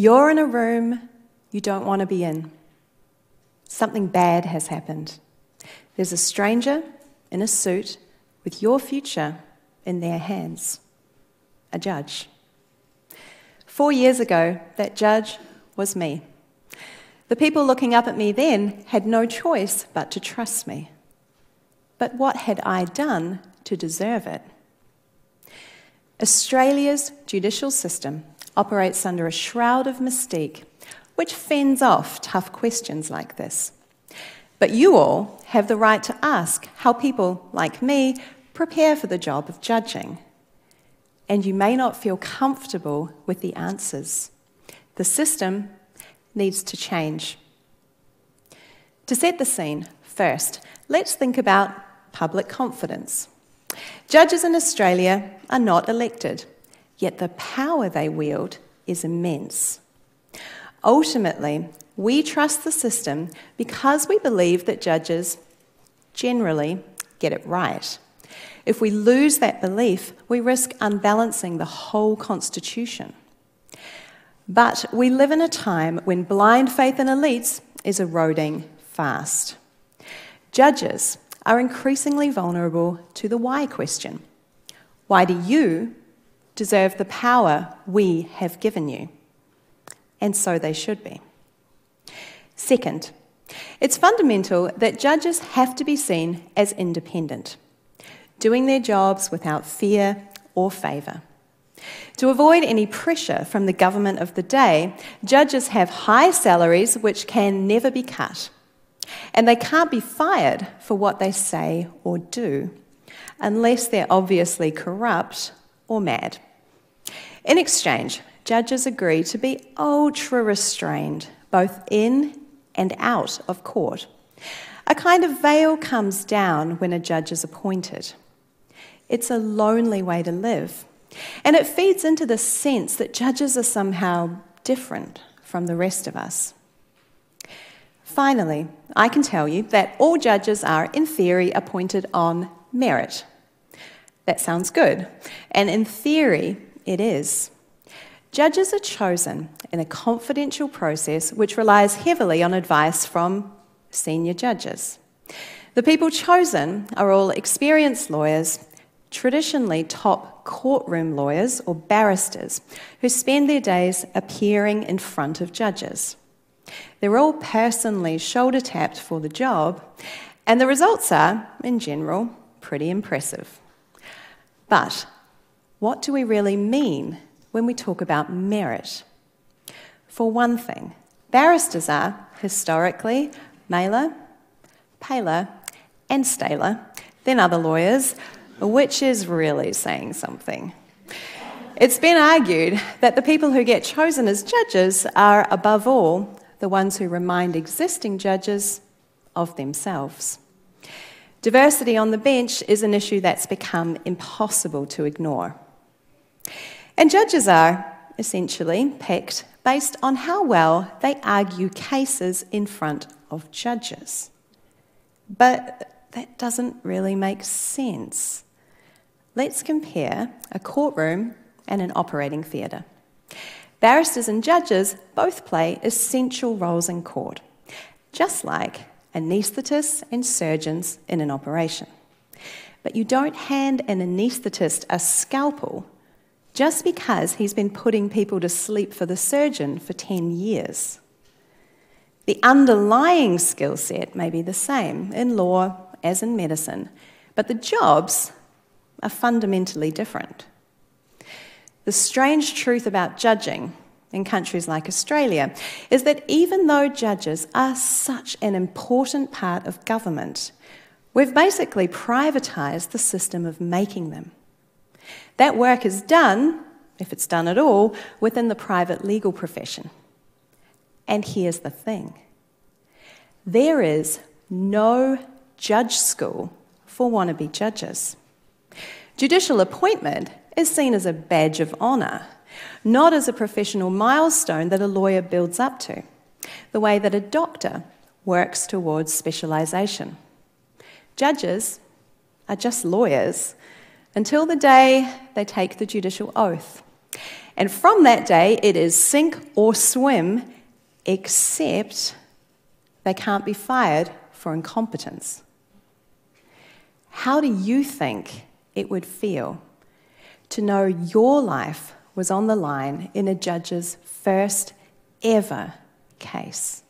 You're in a room you don't want to be in. Something bad has happened. There's a stranger in a suit with your future in their hands, a judge. Four years ago, that judge was me. The people looking up at me then had no choice but to trust me. But what had I done to deserve it? Australia's judicial system operates under a shroud of mystique which fends off tough questions like this. But you all have the right to ask how people like me prepare for the job of judging. And you may not feel comfortable with the answers. The system needs to change. To set the scene, first, let's think about public confidence. Judges in Australia are not elected, yet the power they wield is immense. Ultimately, we trust the system because we believe that judges generally get it right. If we lose that belief, we risk unbalancing the whole Constitution. But we live in a time when blind faith in elites is eroding fast. Judges are increasingly vulnerable to the why question Why do you deserve the power we have given you? And so they should be. Second, it's fundamental that judges have to be seen as independent, doing their jobs without fear or favour. To avoid any pressure from the government of the day, judges have high salaries which can never be cut. And they can't be fired for what they say or do, unless they're obviously corrupt or mad. In exchange, judges agree to be ultra restrained, both in and out of court. A kind of veil comes down when a judge is appointed. It's a lonely way to live and it feeds into the sense that judges are somehow different from the rest of us. Finally, I can tell you that all judges are, in theory, appointed on merit. That sounds good, and in theory, it is. Judges are chosen in a confidential process which relies heavily on advice from senior judges. The people chosen are all experienced lawyers traditionally top courtroom lawyers or barristers who spend their days appearing in front of judges. They're all personally shoulder tapped for the job, and the results are, in general, pretty impressive. But what do we really mean when we talk about merit? For one thing, barristers are historically maler, paler, and staler than other lawyers which is really saying something. It's been argued that the people who get chosen as judges are, above all, the ones who remind existing judges of themselves. Diversity on the bench is an issue that's become impossible to ignore. And judges are, essentially, picked based on how well they argue cases in front of judges. But that doesn't really make sense. Let's compare a courtroom and an operating theatre. Barristers and judges both play essential roles in court, just like anaesthetists and surgeons in an operation. But you don't hand an anaesthetist a scalpel just because he's been putting people to sleep for the surgeon for 10 years. The underlying skill set may be the same in law as in medicine, but the jobs are fundamentally different. The strange truth about judging in countries like Australia is that even though judges are such an important part of government, we've basically privatised the system of making them. That work is done, if it's done at all, within the private legal profession. And here's the thing there is no judge school for wannabe judges. Judicial appointment is seen as a badge of honour, not as a professional milestone that a lawyer builds up to, the way that a doctor works towards specialisation. Judges are just lawyers until the day they take the judicial oath. And from that day, it is sink or swim, except they can't be fired for incompetence. How do you think it would feel to know your life was on the line in a judge's first ever case?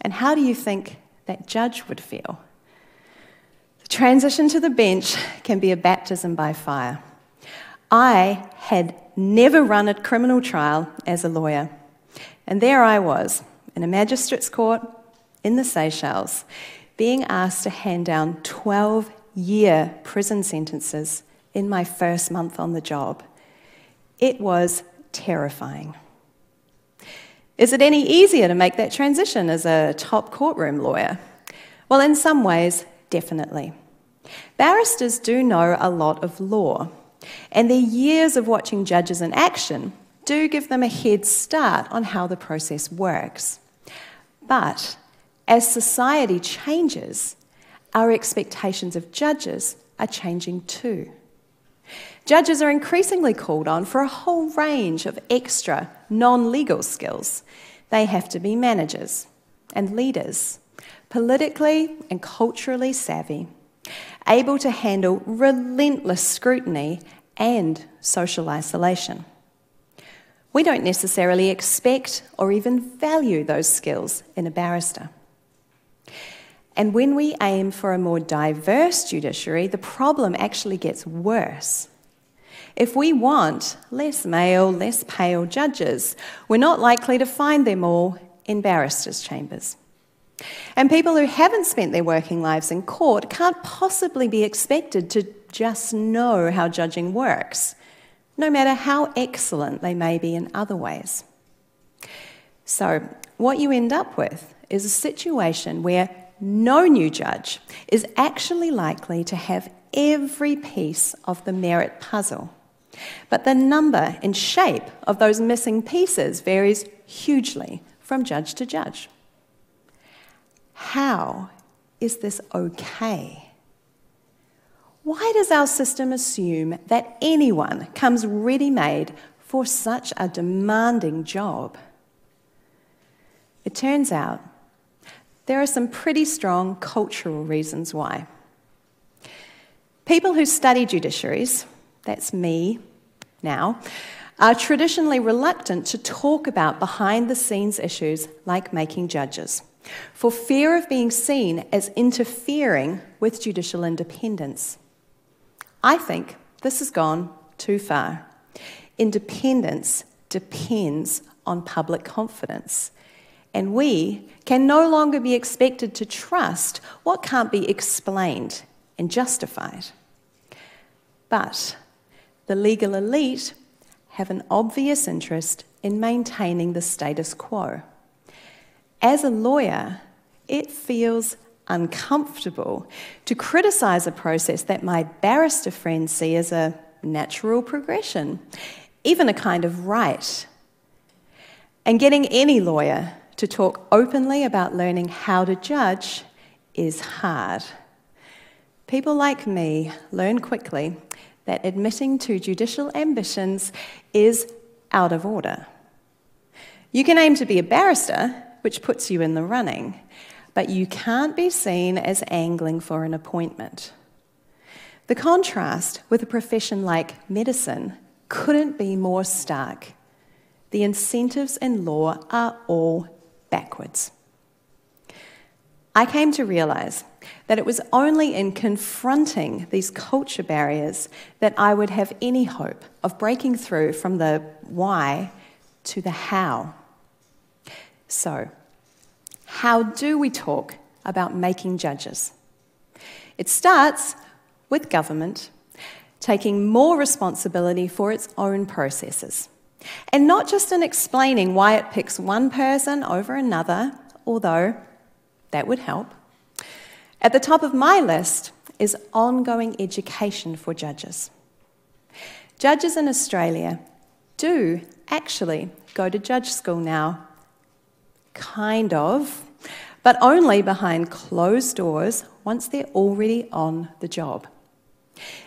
And how do you think that judge would feel? The transition to the bench can be a baptism by fire. I had never run a criminal trial as a lawyer, and there I was in a magistrate's court in the Seychelles, being asked to hand down 12 year prison sentences in my first month on the job. It was terrifying. Is it any easier to make that transition as a top courtroom lawyer? Well, in some ways, definitely. Barristers do know a lot of law, and their years of watching judges in action do give them a head start on how the process works. But as society changes, our expectations of judges are changing too. Judges are increasingly called on for a whole range of extra non legal skills. They have to be managers and leaders, politically and culturally savvy, able to handle relentless scrutiny and social isolation. We don't necessarily expect or even value those skills in a barrister. And when we aim for a more diverse judiciary, the problem actually gets worse. If we want less male, less pale judges, we're not likely to find them all in barristers' chambers. And people who haven't spent their working lives in court can't possibly be expected to just know how judging works, no matter how excellent they may be in other ways. So, what you end up with is a situation where no new judge is actually likely to have every piece of the merit puzzle. But the number and shape of those missing pieces varies hugely from judge to judge. How is this okay? Why does our system assume that anyone comes ready made for such a demanding job? It turns out there are some pretty strong cultural reasons why. People who study judiciaries that's me now, are traditionally reluctant to talk about behind the scenes issues like making judges, for fear of being seen as interfering with judicial independence. I think this has gone too far. Independence depends on public confidence. And we can no longer be expected to trust what can't be explained and justified. But the legal elite have an obvious interest in maintaining the status quo. As a lawyer, it feels uncomfortable to criticise a process that my barrister friends see as a natural progression, even a kind of right. And getting any lawyer to talk openly about learning how to judge is hard. People like me learn quickly that admitting to judicial ambitions is out of order. You can aim to be a barrister, which puts you in the running, but you can't be seen as angling for an appointment. The contrast with a profession like medicine couldn't be more stark. The incentives in law are all backwards. I came to realise that it was only in confronting these culture barriers that I would have any hope of breaking through from the why to the how. So, how do we talk about making judges? It starts with government taking more responsibility for its own processes. And not just in explaining why it picks one person over another, although that would help. At the top of my list is ongoing education for judges. Judges in Australia do actually go to judge school now. Kind of, but only behind closed doors once they're already on the job.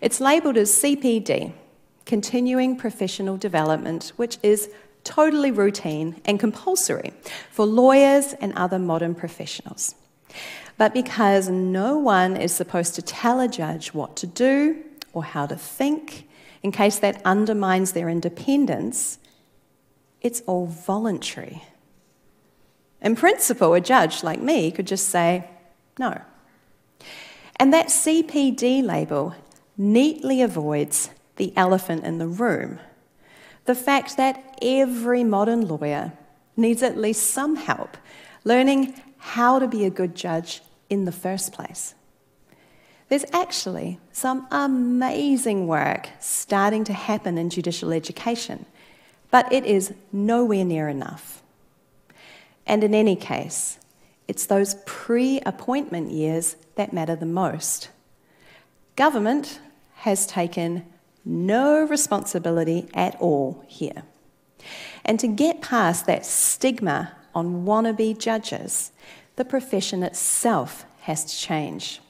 It's labelled as CPD, continuing professional development, which is totally routine and compulsory for lawyers and other modern professionals. But because no one is supposed to tell a judge what to do or how to think, in case that undermines their independence, it's all voluntary. In principle, a judge like me could just say no. And that CPD label neatly avoids the elephant in the room the fact that every modern lawyer needs at least some help learning how to be a good judge in the first place. There's actually some amazing work starting to happen in judicial education, but it is nowhere near enough. And in any case, it's those pre appointment years that matter the most. Government has taken no responsibility at all here. And to get past that stigma on wannabe judges, the profession itself has to change.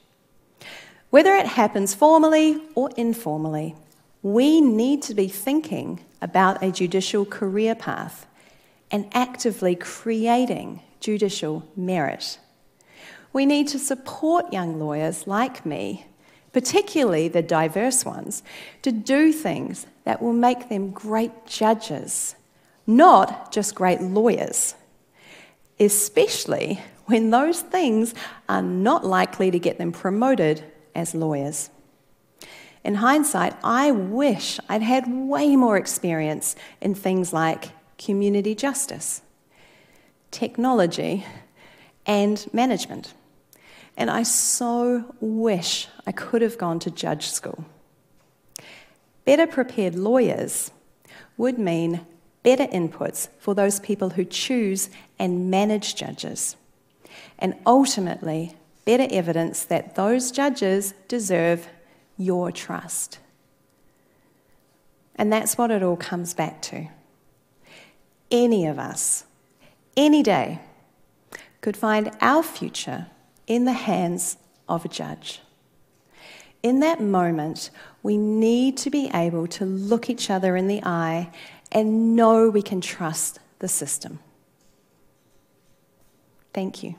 Whether it happens formally or informally, we need to be thinking about a judicial career path and actively creating judicial merit. We need to support young lawyers like me, particularly the diverse ones, to do things that will make them great judges, not just great lawyers, especially when those things are not likely to get them promoted as lawyers. In hindsight, I wish I'd had way more experience in things like community justice, technology, and management. And I so wish I could have gone to judge school. Better prepared lawyers would mean better inputs for those people who choose and manage judges, and ultimately, better evidence that those judges deserve your trust. And that's what it all comes back to. Any of us, any day, could find our future in the hands of a judge. In that moment, we need to be able to look each other in the eye and know we can trust the system. Thank you.